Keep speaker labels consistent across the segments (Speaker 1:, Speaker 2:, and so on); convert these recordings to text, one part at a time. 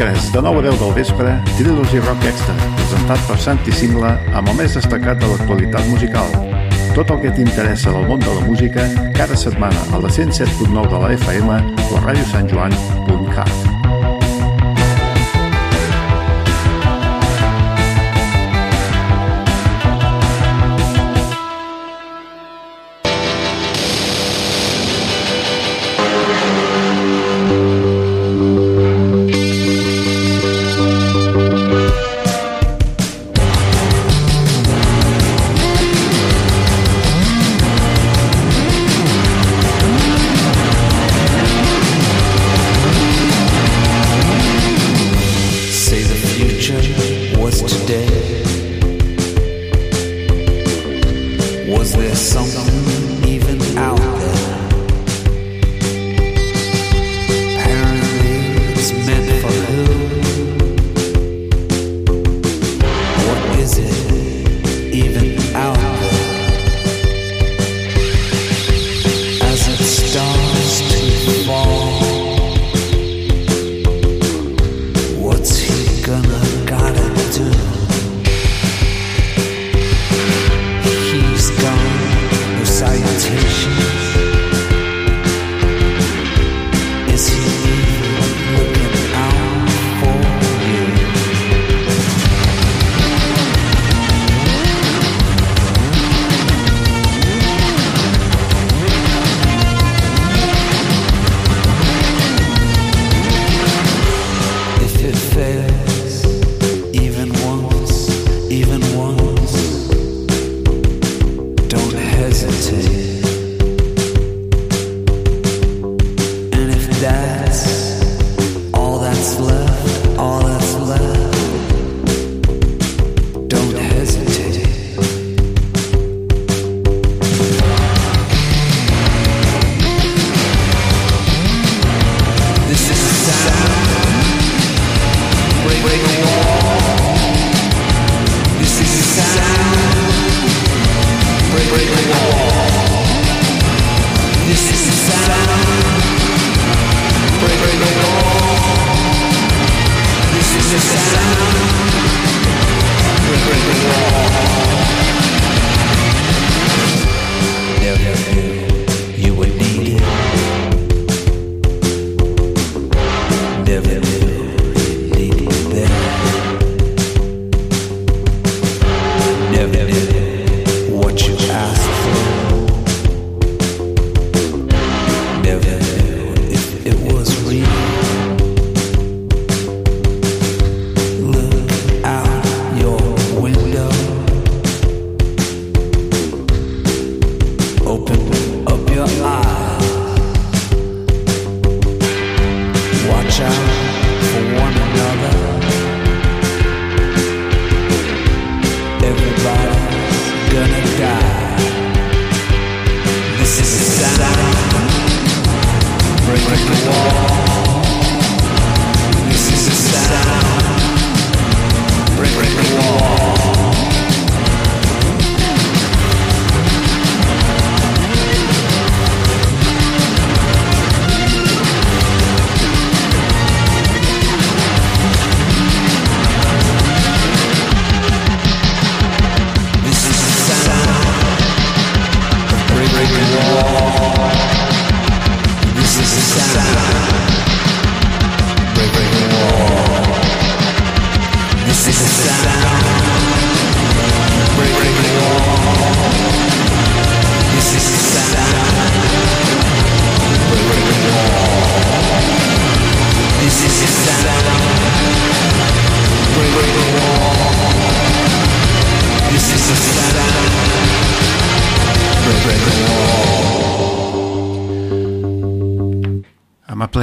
Speaker 1: dimecres, de 9 a 10 del vespre, Trilogy Rock Extra, presentat per Santi Singla amb el més destacat de l'actualitat musical. Tot el que t'interessa del món de la música, cada setmana a la 107.9 de la FM o a radiosantjoan.cat.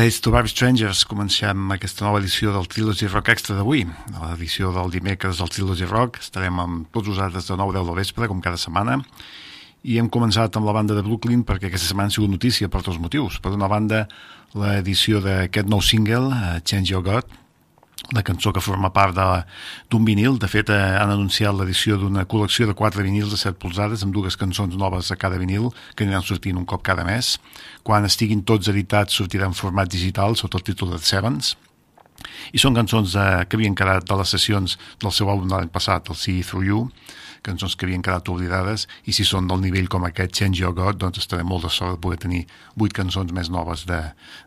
Speaker 1: Place to Bar Strangers comencem aquesta nova edició del Trilogy Rock Extra d'avui. A l'edició del dimecres del Trilogy Rock estarem amb tots vosaltres de 9 a 10 del vespre, com cada setmana, i hem començat amb la banda de Brooklyn perquè aquesta setmana ha sigut notícia per dos motius. Per una banda, l'edició d'aquest nou single, uh, Change Your God, la cançó que forma part d'un vinil. De fet, eh, han anunciat l'edició d'una col·lecció de quatre vinils de 7 polzades amb dues cançons noves a cada vinil que aniran sortint un cop cada mes. Quan estiguin tots editats sortirà en format digital sota el títol de Sevens.
Speaker 2: i són cançons eh, que havien quedat de les sessions del seu àlbum de l'any passat, el See Through You, cançons que havien quedat oblidades i si són del nivell com aquest Change Your God doncs estarem molt de sort de poder tenir vuit cançons més noves de,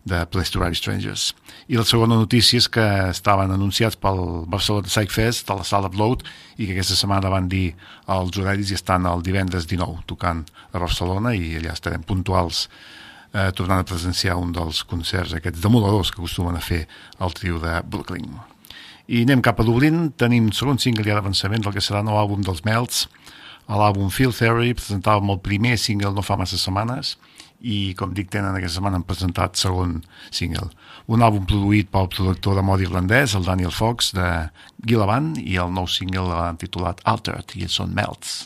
Speaker 2: de Place to Ride Strangers i la segona notícia és que estaven anunciats pel Barcelona Psych Fest a la sala Upload i que aquesta setmana van dir els horaris i estan el divendres 19 tocant a Barcelona i allà estarem puntuals eh, tornant a presenciar un dels concerts aquests demoladors que acostumen a fer el trio de Brooklyn. I anem cap a Dublín, tenim segon single ja d'avançament del que serà nou àlbum dels Melts, l'àlbum Feel Theory, presentàvem el primer single no fa massa setmanes, i com dic tenen aquesta setmana han presentat segon single. Un àlbum produït pel productor de mod irlandès el Daniel Fox de Gilavan i el nou single l'han titulat Altered i són Melts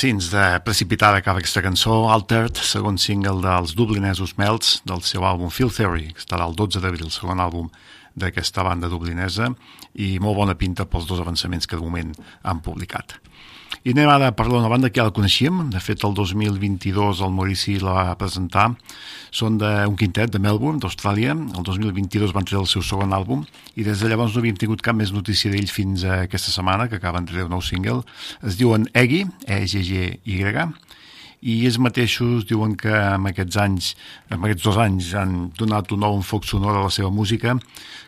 Speaker 2: assassins de Precipitada acaba aquesta cançó, Altered, segon single dels dublinesos Melts del seu àlbum Feel Theory, que estarà el 12 d'abril, segon àlbum d'aquesta banda dublinesa i molt bona pinta pels dos avançaments que de moment han publicat. I anem ara a parlar d'una banda que ja la coneixíem, de fet el 2022 el Maurici la va presentar, són d'un quintet de Melbourne, d'Austràlia, el 2022 van treure el seu segon àlbum i des de llavors no havíem tingut cap més notícia d'ells fins a aquesta setmana, que acaben de treure un nou single. Es diuen Eggy, E-G-G-Y, i ells mateixos diuen que en aquests anys, en aquests dos anys han donat un nou enfoc sonor a la seva música,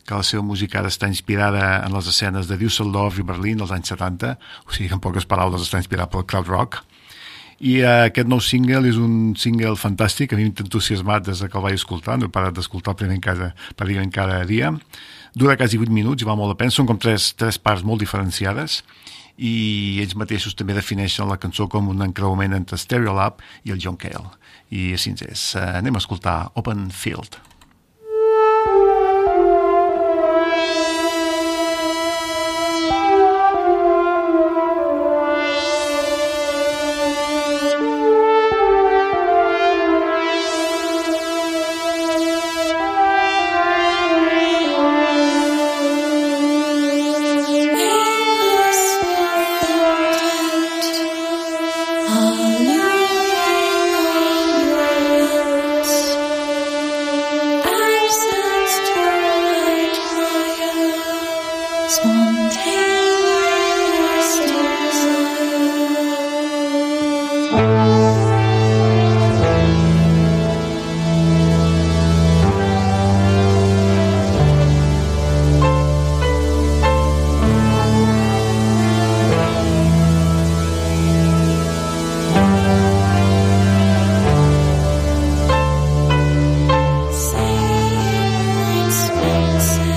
Speaker 2: que la seva música ara està inspirada en les escenes de Düsseldorf i Berlín dels anys 70, o sigui, en poques paraules està inspirat pel crowd rock,
Speaker 3: i uh, aquest nou single és un single fantàstic, a mi m'ha entusiasmat des que el vaig escoltar, no he parat d'escoltar pràcticament cada, pràcticament cada dia. Dura quasi 8 minuts i va molt a pena, són com tres, tres parts molt diferenciades i ells mateixos també defineixen la cançó com un encreuament entre Stereolab i el John Cale. I així és. Uh, anem a escoltar Open Field. walls.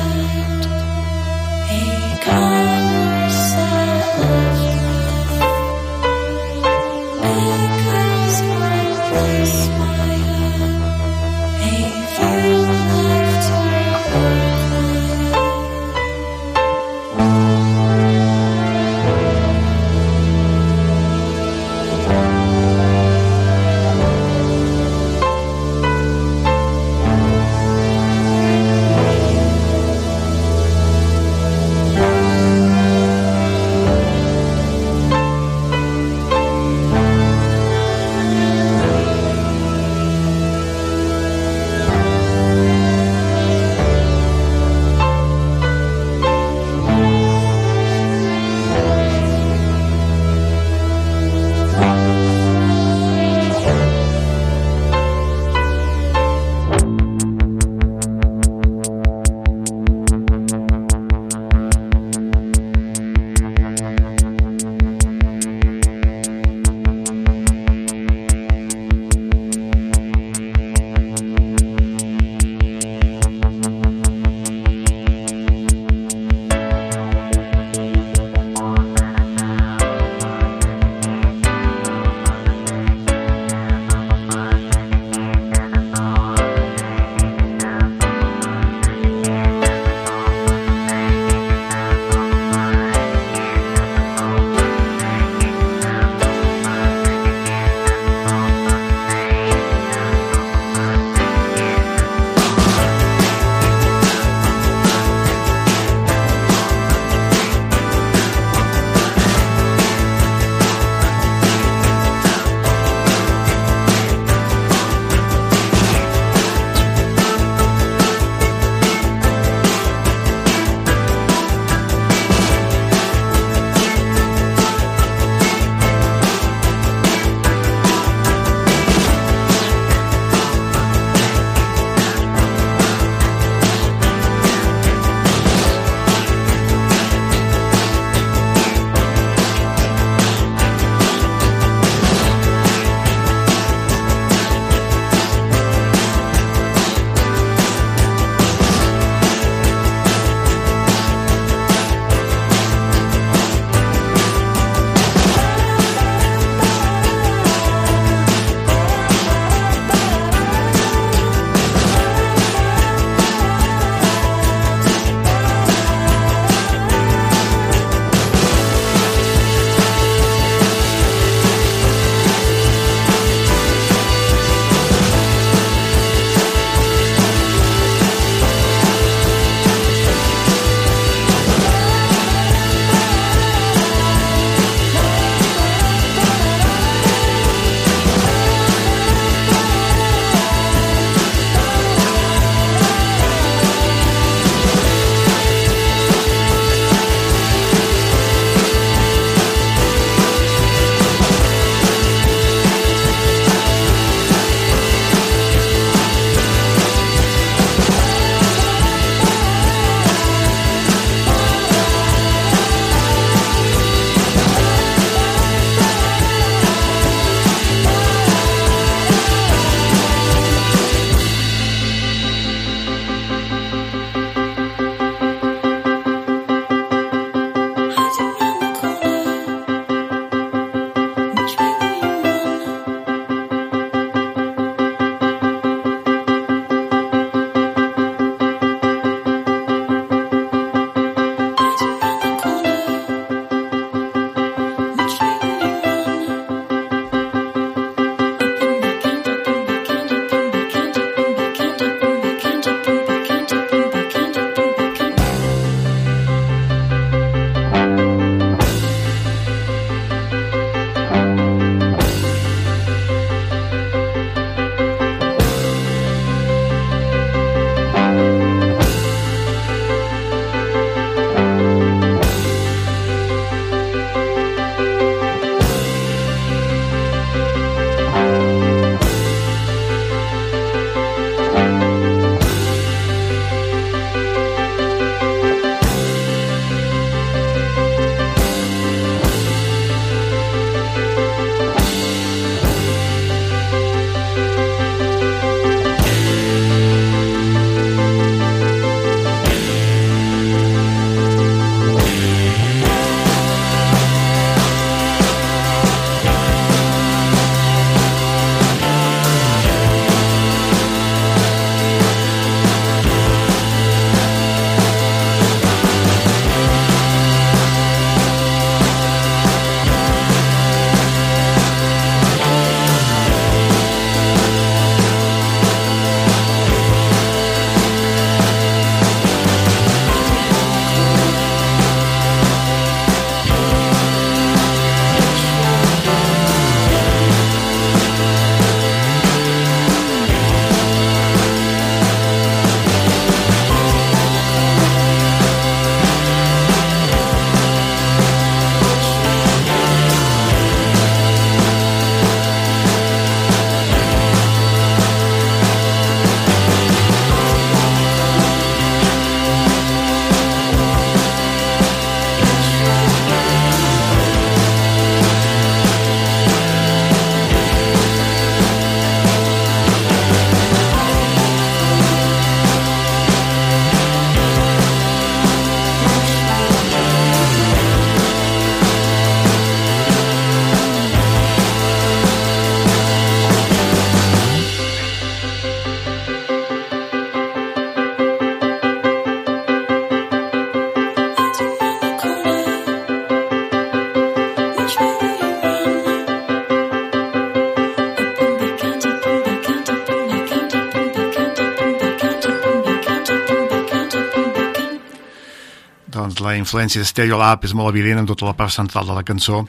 Speaker 3: Influència de Stereolab és molt evident en tota la part central de la cançó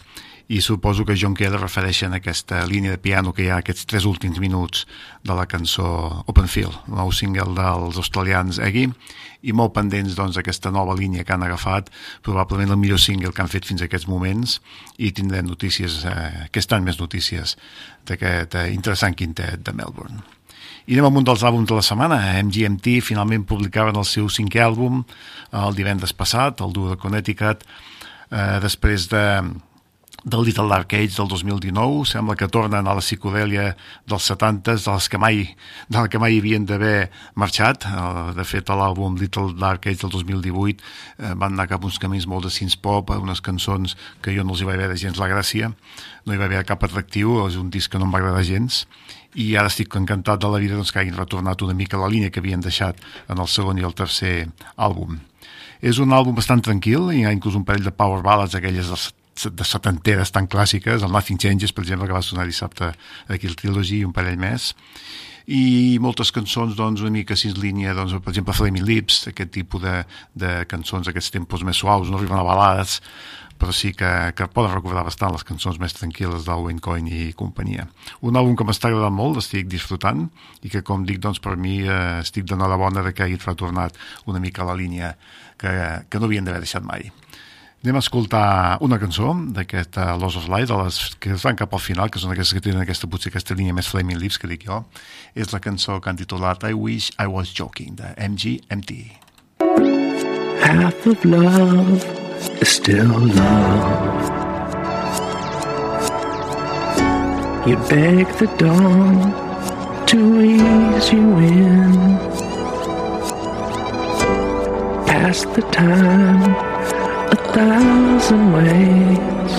Speaker 3: i suposo que John Cale refereixen a aquesta línia de piano que hi ha aquests tres últims minuts de la cançó Open Field, el nou single dels australians Eggy, i molt pendents doncs, d'aquesta nova línia que han agafat, probablement el millor single que han fet fins a aquests moments, i tindrem notícies, eh, aquest any més notícies d'aquest eh, interessant quintet de Melbourne. I anem amb un dels àlbums de la setmana. MGMT finalment publicaven el seu cinquè àlbum el divendres passat, el duo de Connecticut, eh, després de del Little Dark Age del 2019, sembla que tornen a la psicodèlia dels 70s, de les que mai, de que mai havien d'haver marxat. Eh, de fet, a l'àlbum Little Dark Age del 2018 eh, van anar cap uns camins molt de synth pop, unes cançons que jo no els hi vaig veure gens la gràcia, no hi va haver cap atractiu, és un disc que no em va agradar gens, i ara estic encantat de la vida doncs, que hagin retornat una mica la línia que havien deixat en el segon i el tercer àlbum. És un àlbum bastant tranquil, hi ha inclús un parell de power ballads, aquelles dels de setanteres tan clàssiques, el Nothing Changes, per exemple, que va sonar dissabte aquí el Trilogy i un parell més, i moltes cançons doncs, una mica en línia, doncs, per exemple Flaming Lips, aquest tipus de, de cançons, aquests tempos més suaus, no arriben a balades, però sí que, que poden recordar bastant les cançons més tranquil·les d'Owen Coyne i companyia. Un àlbum que m'està agradant molt, estic disfrutant, i que, com dic, doncs, per mi eh, estic d'enhorabona de que hagi retornat una mica a la línia que, que no havien d'haver deixat mai. Anem a escoltar una cançó d'aquest uh, of Light, de les que es van cap al final, que són aquestes que tenen aquesta, potser aquesta línia més Flaming Lips, que dic jo. És la cançó que han titulat I Wish I Was Joking, de MGMT.
Speaker 4: Half of love is still love You beg the dawn to ease you in Past the time a thousand ways.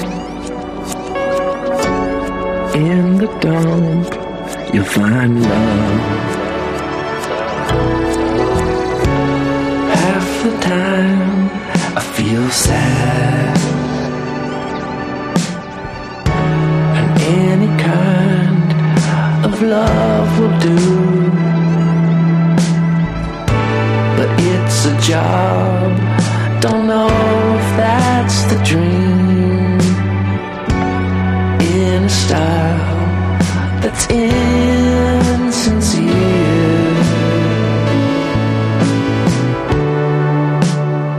Speaker 4: In the dump, you'll find love. Half the time, I feel sad. And any kind of love will do. But it's a job don't know the dream in a style that's insincere.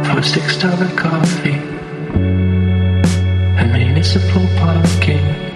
Speaker 4: For six dollar coffee and municipal parking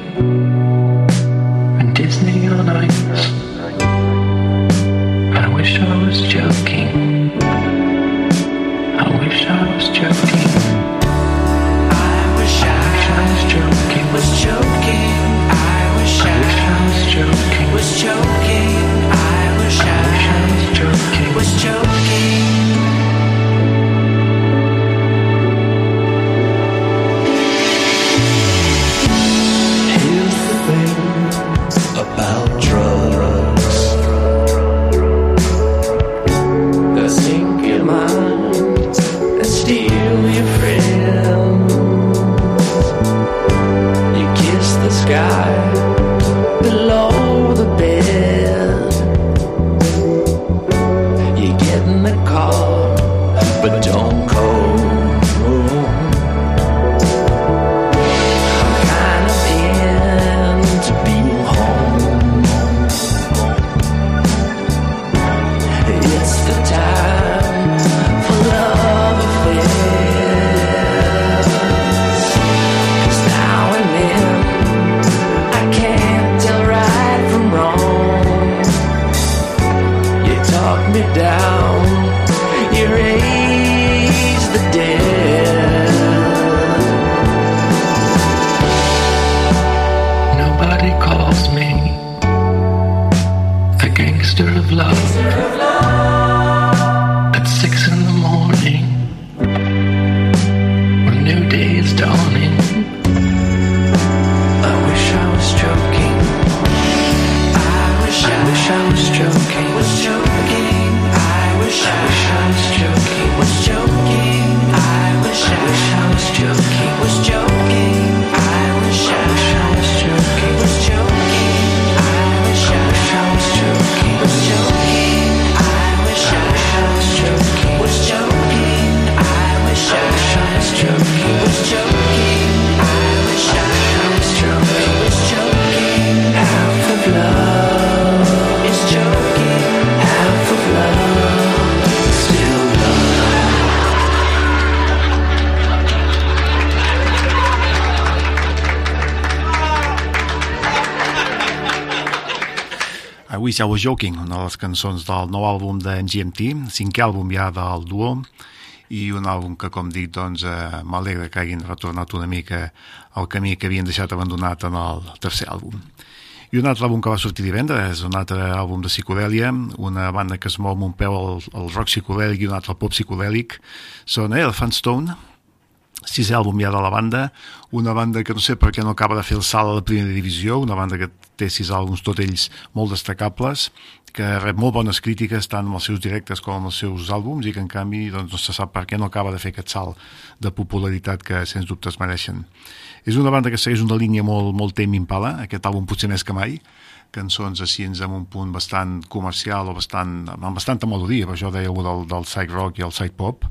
Speaker 4: was joking. Was joking. Wish I Was Joking,
Speaker 3: una de les cançons del nou àlbum de MGMT, cinquè àlbum ja del duo, i un àlbum que, com dic, doncs, eh, m'alegra que hagin retornat una mica al camí que havien deixat abandonat en el tercer àlbum. I un altre àlbum que va sortir divendres, un altre àlbum de psicodèlia, una banda que es mou amb un peu al, al rock psicodèlic i un altre al pop psicodèlic, són Elephant Stone, sisè àlbum ja de la banda, una banda que no sé per què no acaba de fer el salt a la primera divisió, una banda que té sis àlbums, tots ells molt destacables, que rep molt bones crítiques tant amb els seus directes com amb els seus àlbums i que en canvi doncs, no se sap per què no acaba de fer aquest salt de popularitat que sens dubte es mereixen. És una banda que segueix una línia molt, molt Tame Impala, aquest àlbum potser més que mai, cançons així amb un punt bastant comercial o bastant, amb bastanta melodia, per això deia del, del side rock i el side pop,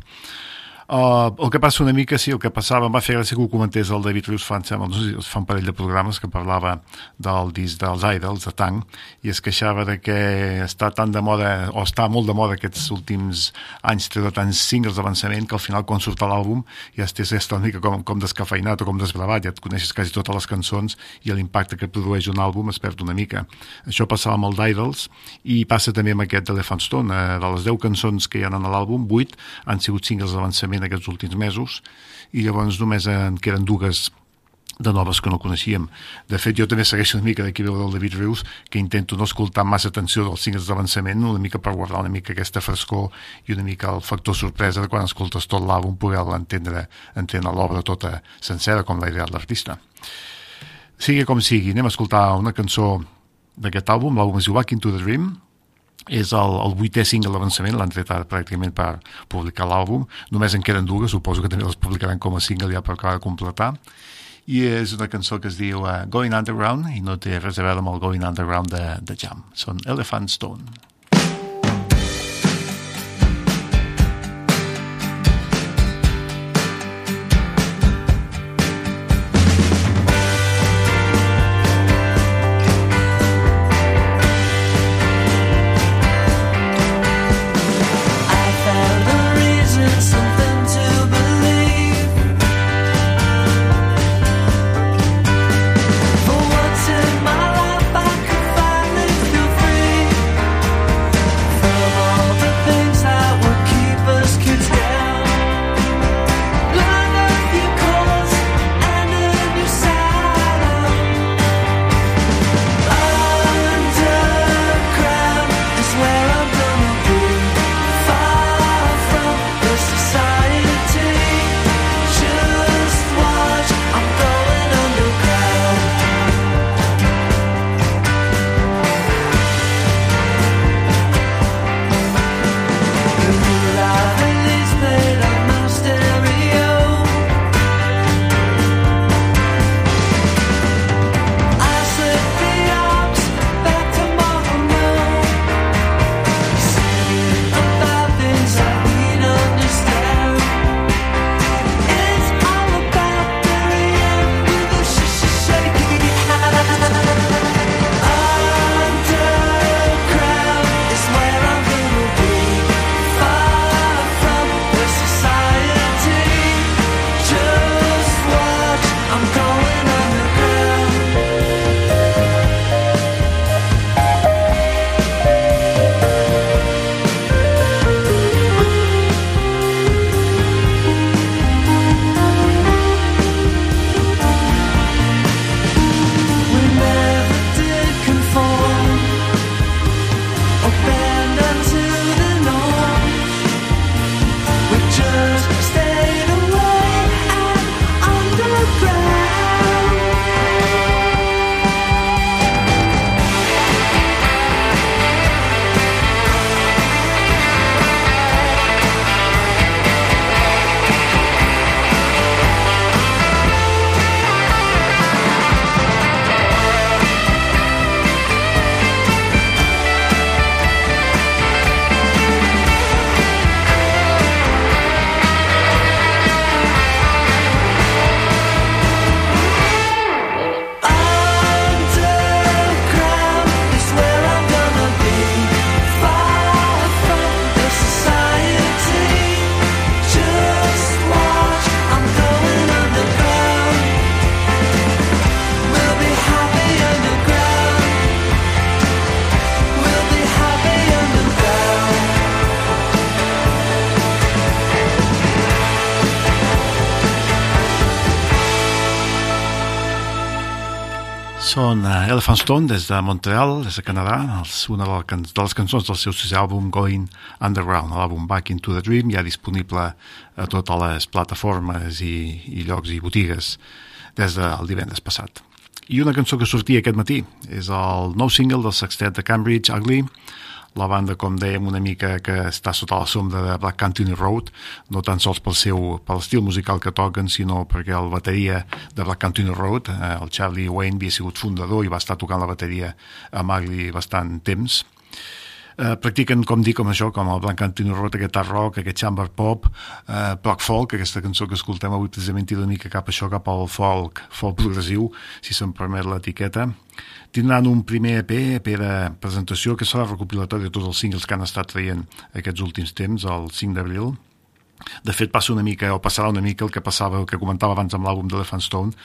Speaker 3: Uh, el que passa una mica, sí, el que passava, em va fer gràcia que ho comentés el David Rius fa, sembla, no sé, fa un parell de programes que parlava del disc dels Idols, de Tang, i es queixava de que està tan de moda, o està molt de moda aquests últims anys, treure tants singles d'avançament que al final quan surt l'àlbum ja estàs una mica com, com descafeinat o com desbravat, ja et coneixes quasi totes les cançons i l'impacte que produeix un àlbum es perd una mica. Això passava amb el d'Idols i passa també amb aquest d'Elephant Stone. Eh, de les 10 cançons que hi ha en l'àlbum, 8 han sigut singles d'avançament en aquests últims mesos i llavors només en queden dues de noves que no coneixíem. De fet, jo també segueixo una mica d'aquí del David Rius, que intento no escoltar massa atenció dels singles d'avançament, una mica per guardar una mica aquesta frescor i una mica el factor sorpresa de quan escoltes tot l'àlbum poder entendre, entendre l'obra tota sencera, com l'ha ideat l'artista. Sigui com sigui, anem a escoltar una cançó d'aquest àlbum, l'àlbum es diu Back into the Dream, és el, el vuitè single d'avançament, l'han tret ara pràcticament per publicar l'àlbum, només en queden dues, suposo que també les publicaran com a single ja per acabar de completar, i és una cançó que es diu uh, Going Underground, i no té res a veure amb el Going Underground de, de Jam, són Elephant Stone. Són uh, Elephant Stone des de Montreal, des de Canadà, els, una de, de les cançons del seu sisè àlbum Going Underground, l'àlbum Back into the Dream, ja disponible a totes les plataformes i, i llocs i botigues des del divendres passat. I una cançó que sortia aquest matí és el nou single del sextet de Cambridge, Ugly, la banda, com dèiem, una mica que està sota la sombra de Black Country Road, no tan sols pel seu per l'estil musical que toquen, sinó perquè el bateria de Black Country Road, eh, el Charlie Wayne, havia sigut fundador i va estar tocant la bateria a Magli bastant temps eh, practiquen, com dic, com això, com el Blanc Antoni Rot, aquest art rock, aquest chamber pop, eh, rock folk, aquesta cançó que escoltem avui precisament tira una mica cap això, cap al folk, folk progressiu, si se'm permet l'etiqueta. Tindran un primer EP, EP de presentació, que serà recopilatori de tots els singles que han estat traient aquests últims temps, el 5 d'abril, de fet, passa una mica, o passarà una mica el que passava, el que comentava abans amb l'àlbum d'Elephant Stone,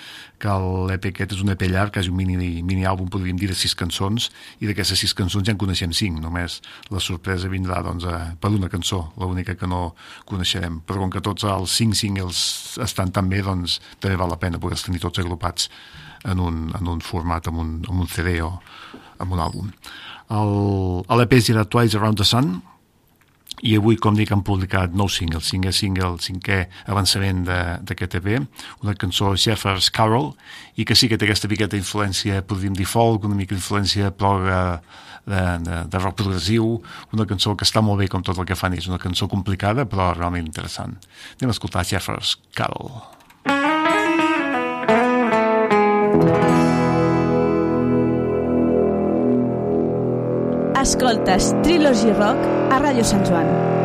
Speaker 3: que l'EP aquest és un EP llarg, quasi un mini, mini àlbum, podríem dir, de sis cançons, i d'aquestes sis cançons ja en coneixem cinc, només la sorpresa vindrà doncs, a, per una cançó, l'única que no coneixerem. Però com que tots els cinc singles estan tan bé, doncs també val la pena poder tenir tots agrupats en un, en un format, en un, en un CD o en un àlbum. L'EP dirà Twice Around the Sun, i avui, com dic, han publicat nou single, cinquè single, cinquè avançament d'aquest EP, una cançó Shepherd's Carol, i que sí que té aquesta miqueta influència, podríem dir folk, una mica influència proga de, de, de rock progressiu, una cançó que està molt bé com tot el que fan, és una cançó complicada però realment interessant. Anem a escoltar Shepherd's Carol.
Speaker 5: Escoltes Trilogy Rock a Ràdio Sant Joan.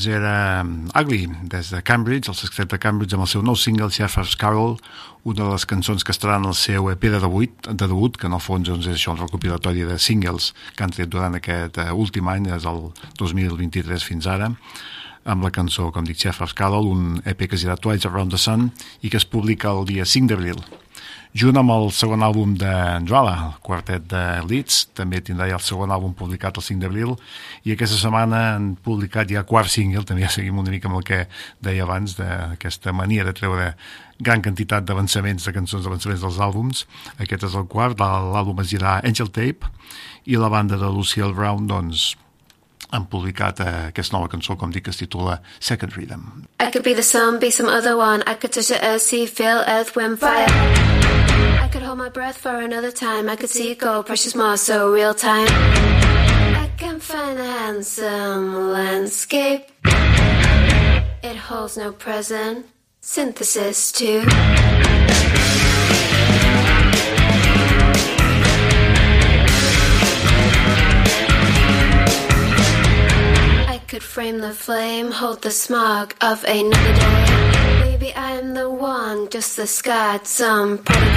Speaker 3: Doncs, era Ugly, des de Cambridge, el sextet de Cambridge, amb el seu nou single, Shepherd's Carol, una de les cançons que estaran al seu EP de debut, de debut que en el fons doncs, és això, un recopilatori de singles que han tret durant aquest uh, últim any, des del 2023 fins ara, amb la cançó, com dic, Shepherd's Carol, un EP que es dirà Twice Around the Sun i que es publica el dia 5 d'abril junt amb el segon àlbum de Ndwala, el quartet de Leeds, també tindrà ja el segon àlbum publicat el 5 d'abril, i aquesta setmana han publicat ja quart single, també ja seguim una mica amb el que deia abans, d'aquesta mania de treure gran quantitat d'avançaments, de cançons d'avançaments dels àlbums. Aquest és el quart, l'àlbum es dirà Angel Tape, i la banda de Lucille Brown, doncs, han publicat eh, aquesta nova cançó, com dic, que es titula Second Rhythm.
Speaker 6: I could be the sun, be some other one. I could touch the earth, see, feel, earth, wind, fire. I could hold my breath for another time. I could see it go, precious more, so real time. I can find a handsome landscape. It holds no present. Synthesis too. Could frame the flame, hold the smog of another day. Maybe I'm the one, just the sky, some prodigal.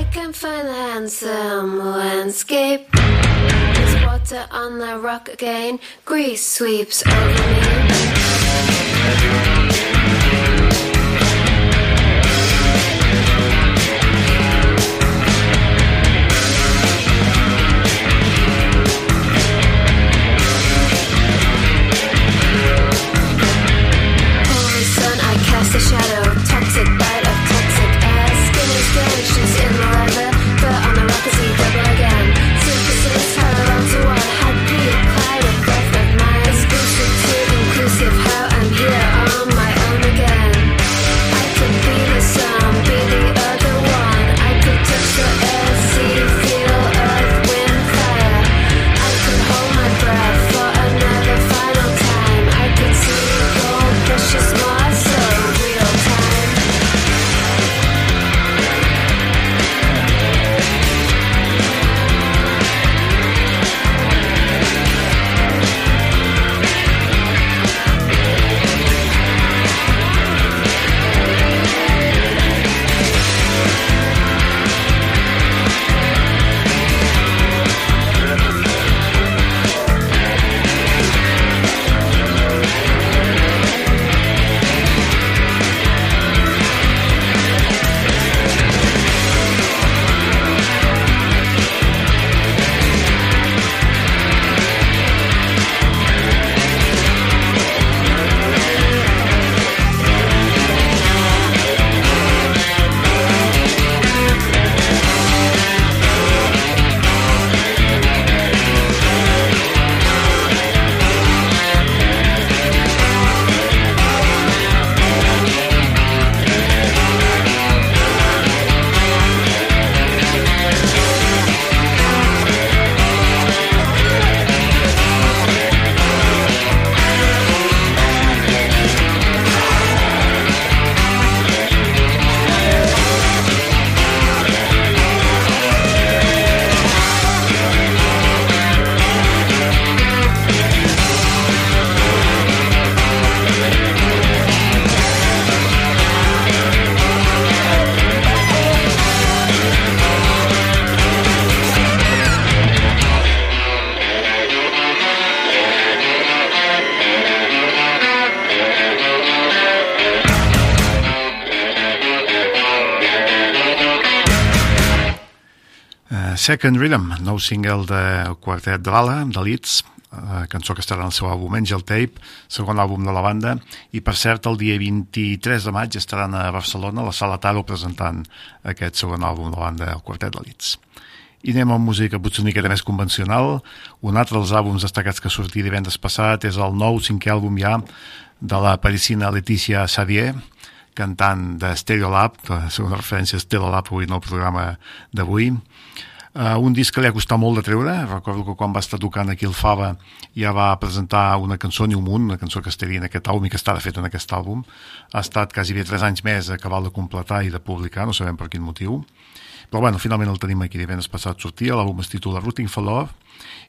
Speaker 6: I can find the handsome landscape. There's water on the rock again, grease sweeps over me.
Speaker 3: Second Rhythm, nou single del quartet de l'Ala, de Leeds, uh, cançó que estarà en el seu àlbum Angel Tape, segon àlbum de la banda, i per cert el dia 23 de maig estaran a Barcelona a la Sala Taro presentant aquest segon àlbum de la banda, el quartet de Leeds. I anem amb música potser una miqueta més convencional. Un altre dels àlbums destacats que sortia divendres passat és el nou cinquè àlbum ja de la parisina Letícia Xavier, cantant de Stereolab, la segona referència a Stereolab avui en el programa d'avui. Uh, un disc que li ha costat molt de treure, recordo que quan va estar tocant aquí el Fava ja va presentar una cançó un munt, una cançó que estaria en aquest àlbum i que està de fet en aquest àlbum. Ha estat quasi bé 3 anys més a acabar de completar i de publicar, no sabem per quin motiu. Però bueno, finalment el tenim aquí divendres passat sortia, l'àlbum es titula Rooting for Love,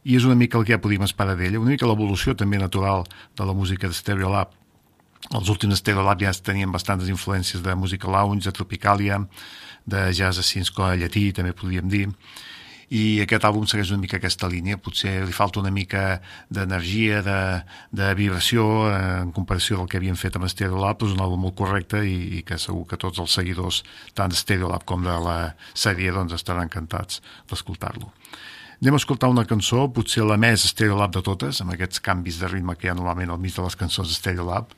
Speaker 3: i és una mica el que ja podíem esperar d'ella, una mica l'evolució també natural de la música de Stereolab. Els últims Stereolab ja tenien bastantes influències de música lounge, de Tropicalia, de jazz a llatí, també podríem dir, i aquest àlbum segueix una mica aquesta línia potser li falta una mica d'energia de, de vibració eh, en comparació del que havien fet amb Stereolab és un àlbum molt correcte i, i que segur que tots els seguidors tant de Stereolab com de la sèrie doncs estaran encantats d'escoltar-lo Anem a escoltar una cançó, potser la més Stereolab de totes, amb aquests canvis de ritme que hi ha normalment al mig de les cançons Stereolab,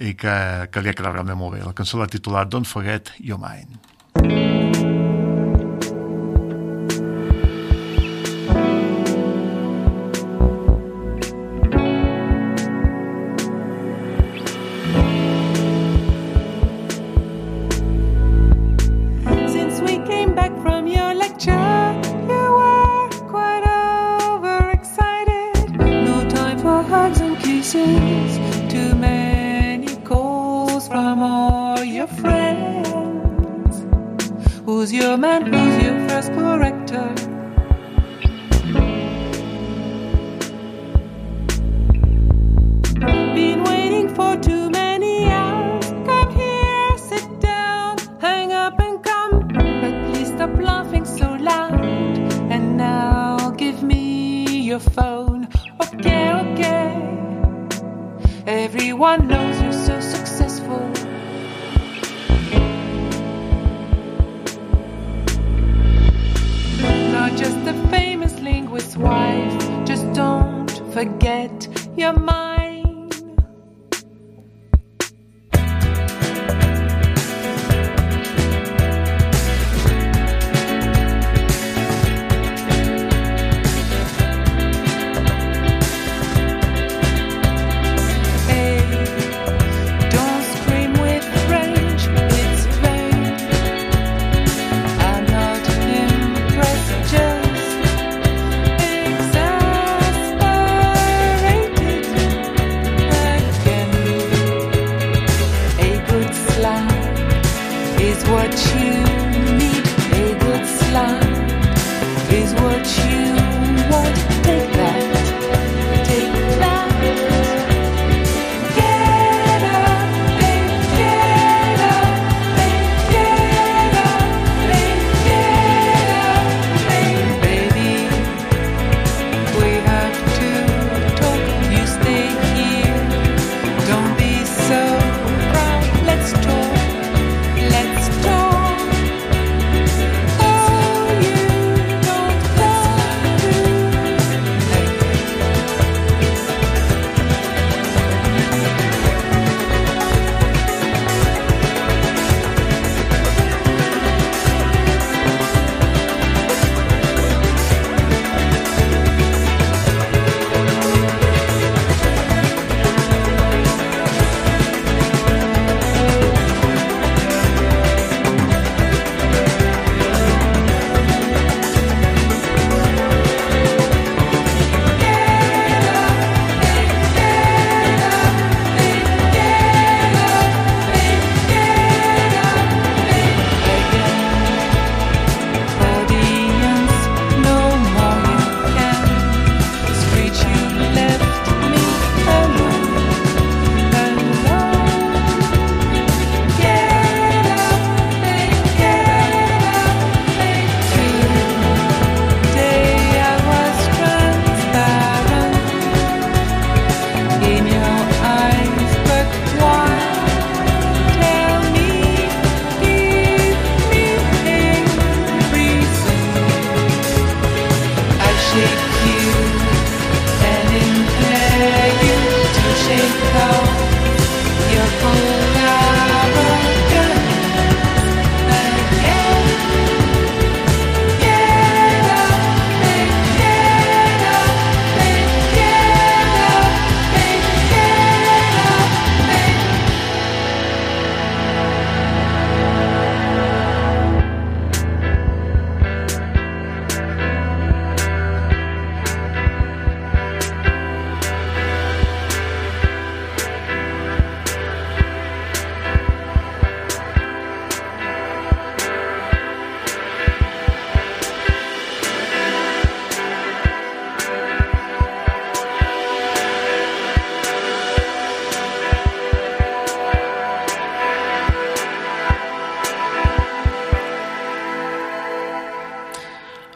Speaker 3: i que, que li ha quedat realment molt bé. La cançó l'ha titulat Don't Forget Your Mind.
Speaker 7: Since Too many calls from all your friends. Who's your man? Who's your first corrector? Been waiting for too many forget your mind.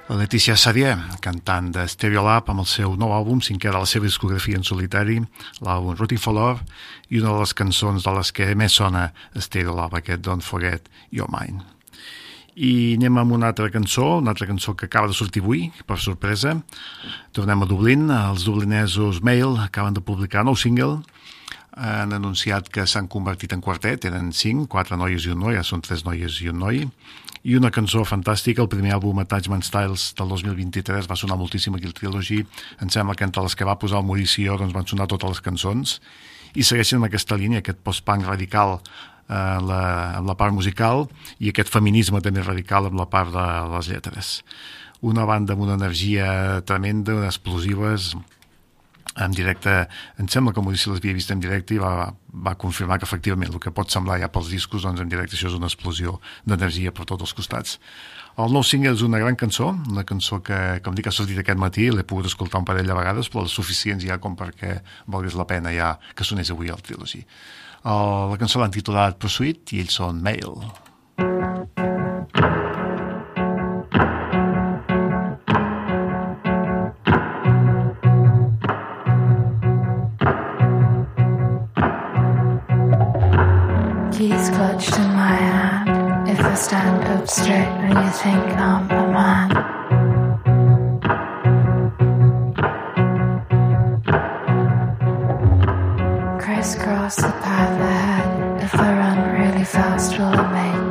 Speaker 3: La Letícia Sadier, cantant de Stereolab amb el seu nou àlbum, cinquè de la seva discografia en solitari, l'àlbum Rooting for Love, i una de les cançons de les que més sona Stereolab, aquest Don't Forget Your Mind. I anem amb una altra cançó, una altra cançó que acaba de sortir avui, per sorpresa. Tornem a Dublín, els dublinesos Mail acaben de publicar nou single, han anunciat que s'han convertit en quartet, eren cinc, quatre noies i un noi, ja són tres noies i un noi, i una cançó fantàstica, el primer àlbum Attachment Styles del 2023 va sonar moltíssim aquí el Trilogy, em sembla que entre les que va posar el Mauricio doncs van sonar totes les cançons, i segueixen amb aquesta línia, aquest post-punk radical eh, la, amb la part musical i aquest feminisme també radical amb la part de les lletres. Una banda amb una energia tremenda, explosives, en directe, em sembla que Maurici les havia vist en directe i va, va confirmar que efectivament el que pot semblar ja pels discos, doncs en directe això és una explosió d'energia per tots els costats. El nou single és una gran cançó, una cançó que, com dic, ha sortit aquest matí, l'he pogut escoltar un parell de vegades, però les suficients ja com perquè valgués la pena ja que sonés avui al Trilogy. El, la cançó l'han titulat Pursuit i ells són Mail.
Speaker 8: Keys clutched in my hand. If I stand up straight, then you think I'm a man. Crisscross the path ahead. If I run really fast, will I make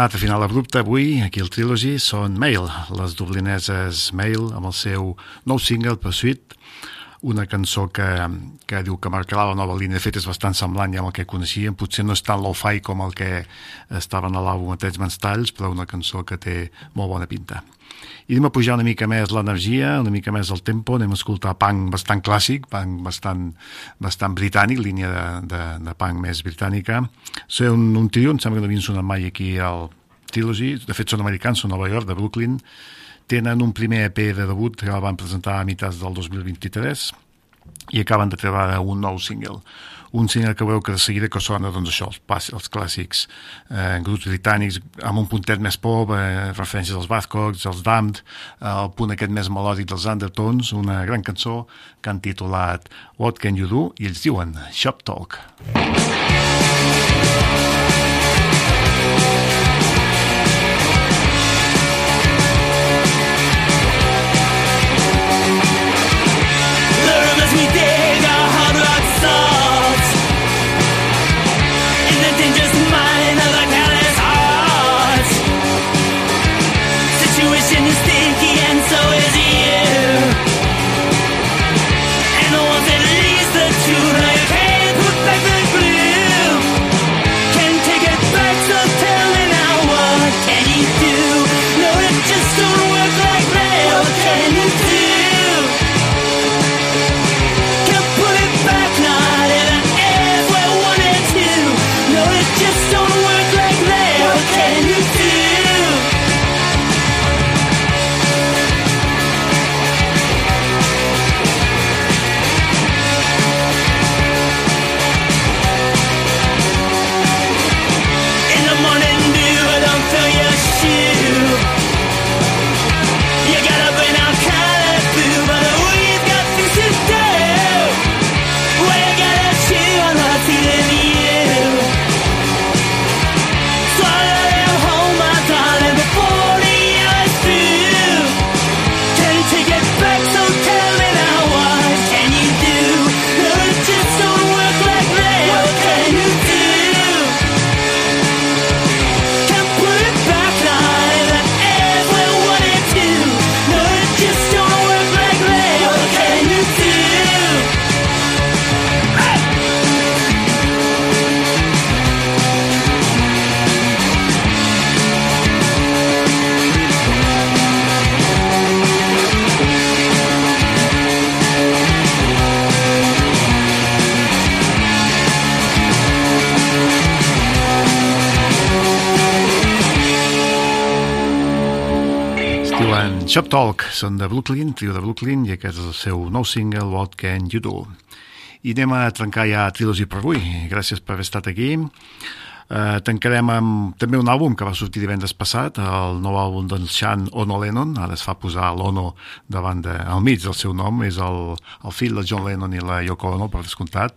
Speaker 3: Un altre final abrupte avui, aquí al Trilogy, són Mail, les dublineses Mail, amb el seu nou single, Pursuit, una cançó que, que diu que marcarà la nova línia. De fet, és bastant semblant ja amb el que coneixíem. Potser no és tan lo-fi com el que estava en l'àlbum a Tres Mans Talls, però una cançó que té molt bona pinta. I anem a pujar una mica més l'energia, una mica més el tempo, anem a escoltar punk bastant clàssic, punk bastant, bastant britànic, línia de, de, de punk més britànica. Són un, un trio, em sembla que no havien sonat mai aquí al Trilogy, de fet són americans, són Nova York, de Brooklyn, tenen un primer EP de debut que el van presentar a mitats del 2023 i acaben de treure un nou single un single que veu que de seguida que sona doncs això, els, els clàssics eh, grups britànics amb un puntet més pop, eh, referències als Bathcocks, als Damned, eh, el punt aquest més melòdic dels Undertones, una gran cançó que han titulat What Can You Do? i ells diuen Shop Talk.
Speaker 9: The
Speaker 3: diuen Shop Talk, són de Brooklyn, trio de Brooklyn, i aquest és el seu nou single, What Can You Do? I anem a trencar ja Trilogy per avui. Gràcies per haver estat aquí. Uh, tancarem amb també un àlbum que va sortir divendres passat, el nou àlbum d'en Sean Ono Lennon, ara es fa posar l'Ono davant de, al mig del seu nom, és el, el fill de John Lennon i la Yoko Ono, per descomptat.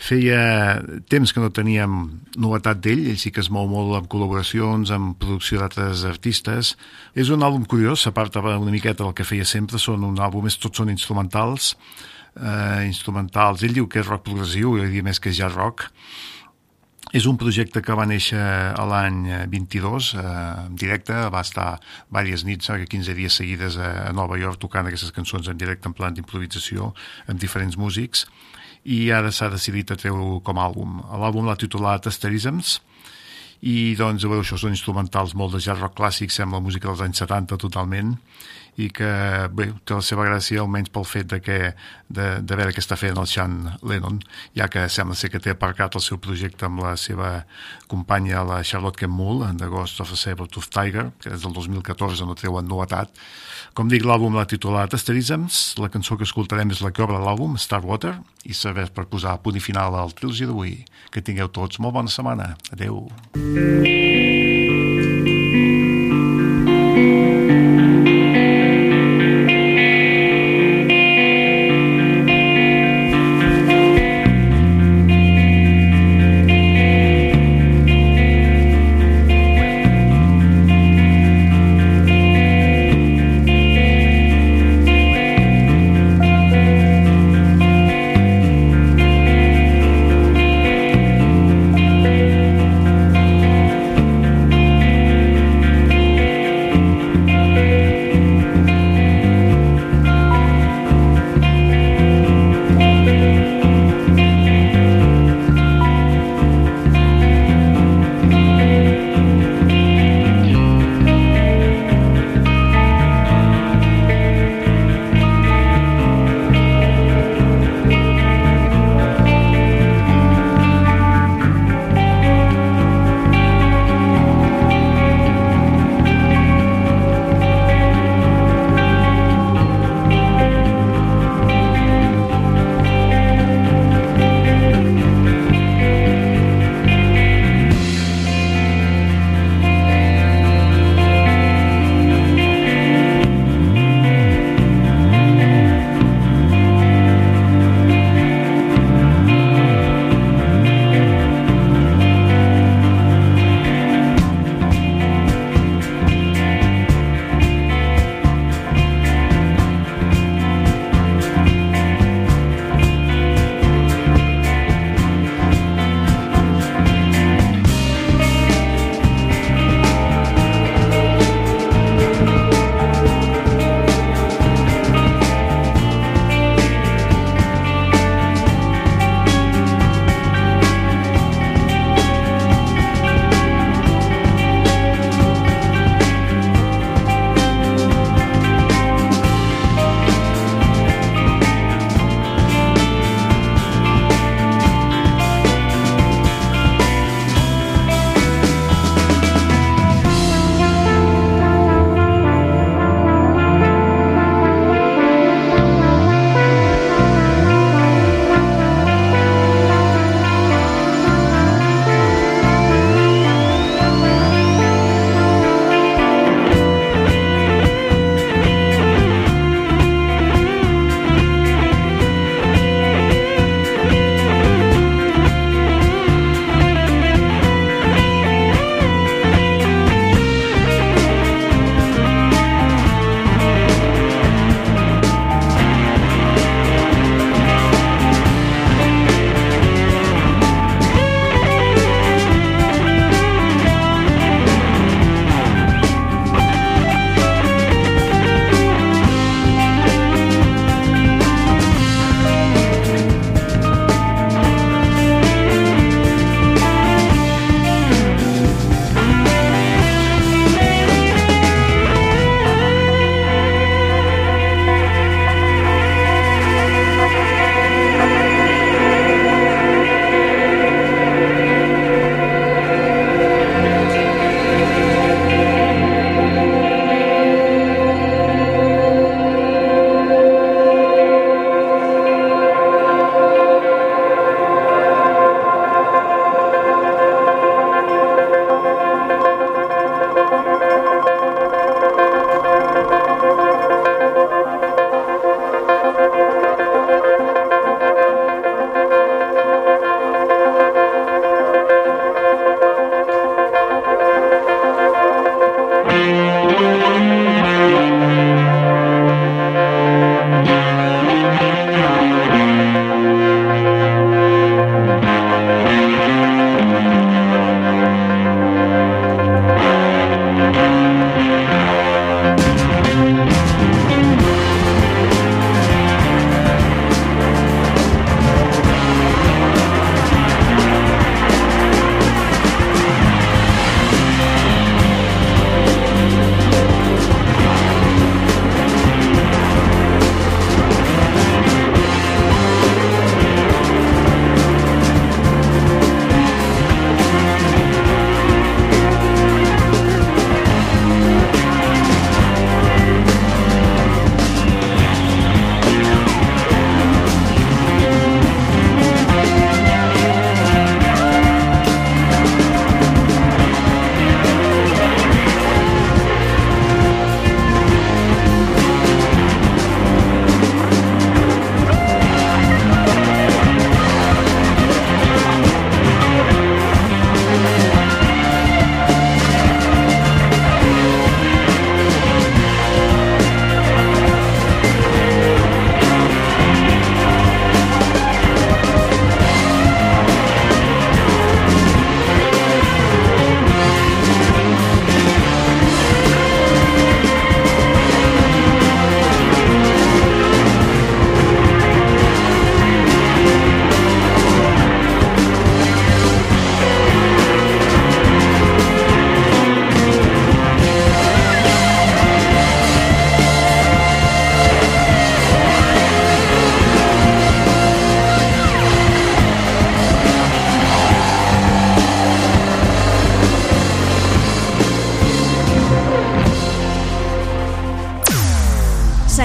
Speaker 3: Feia temps que no teníem novetat d'ell, ell sí que es mou molt amb col·laboracions, amb producció d'altres artistes. És un àlbum curiós, s'aparta una miqueta del que feia sempre, són un àlbum, és, tots són instrumentals, eh, instrumentals. Ell diu que és rock progressiu, jo diria més que és jazz rock. És un projecte que va néixer a l'any 22, eh, en directe, va estar diverses nits, eh, 15 dies seguides a, a Nova York tocant aquestes cançons en directe en plan d'improvisació amb diferents músics i ara s'ha decidit a treure com a àlbum. L'àlbum l'ha titulat Asterisms i doncs, veure, això són instrumentals molt de jazz rock clàssic, sembla música dels anys 70 totalment i que bé, té la seva gràcia almenys pel fet de, que, de, de veure què està fent el Sean Lennon ja que sembla ser que té aparcat el seu projecte amb la seva companya la Charlotte Kemmull de Ghost of a Saber-Tooth Tiger que és del 2014 no treuen novetat. Com dic l'àlbum l'ha titulat Asterisms. La cançó que escoltarem és la que obre l'àlbum Starwater i serveix per posar punt i final al trilogia d'avui. Que tingueu tots molt bona setmana. Adeu
Speaker 9: Thank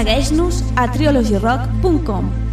Speaker 5: Segueix-nos a trilogyrock.com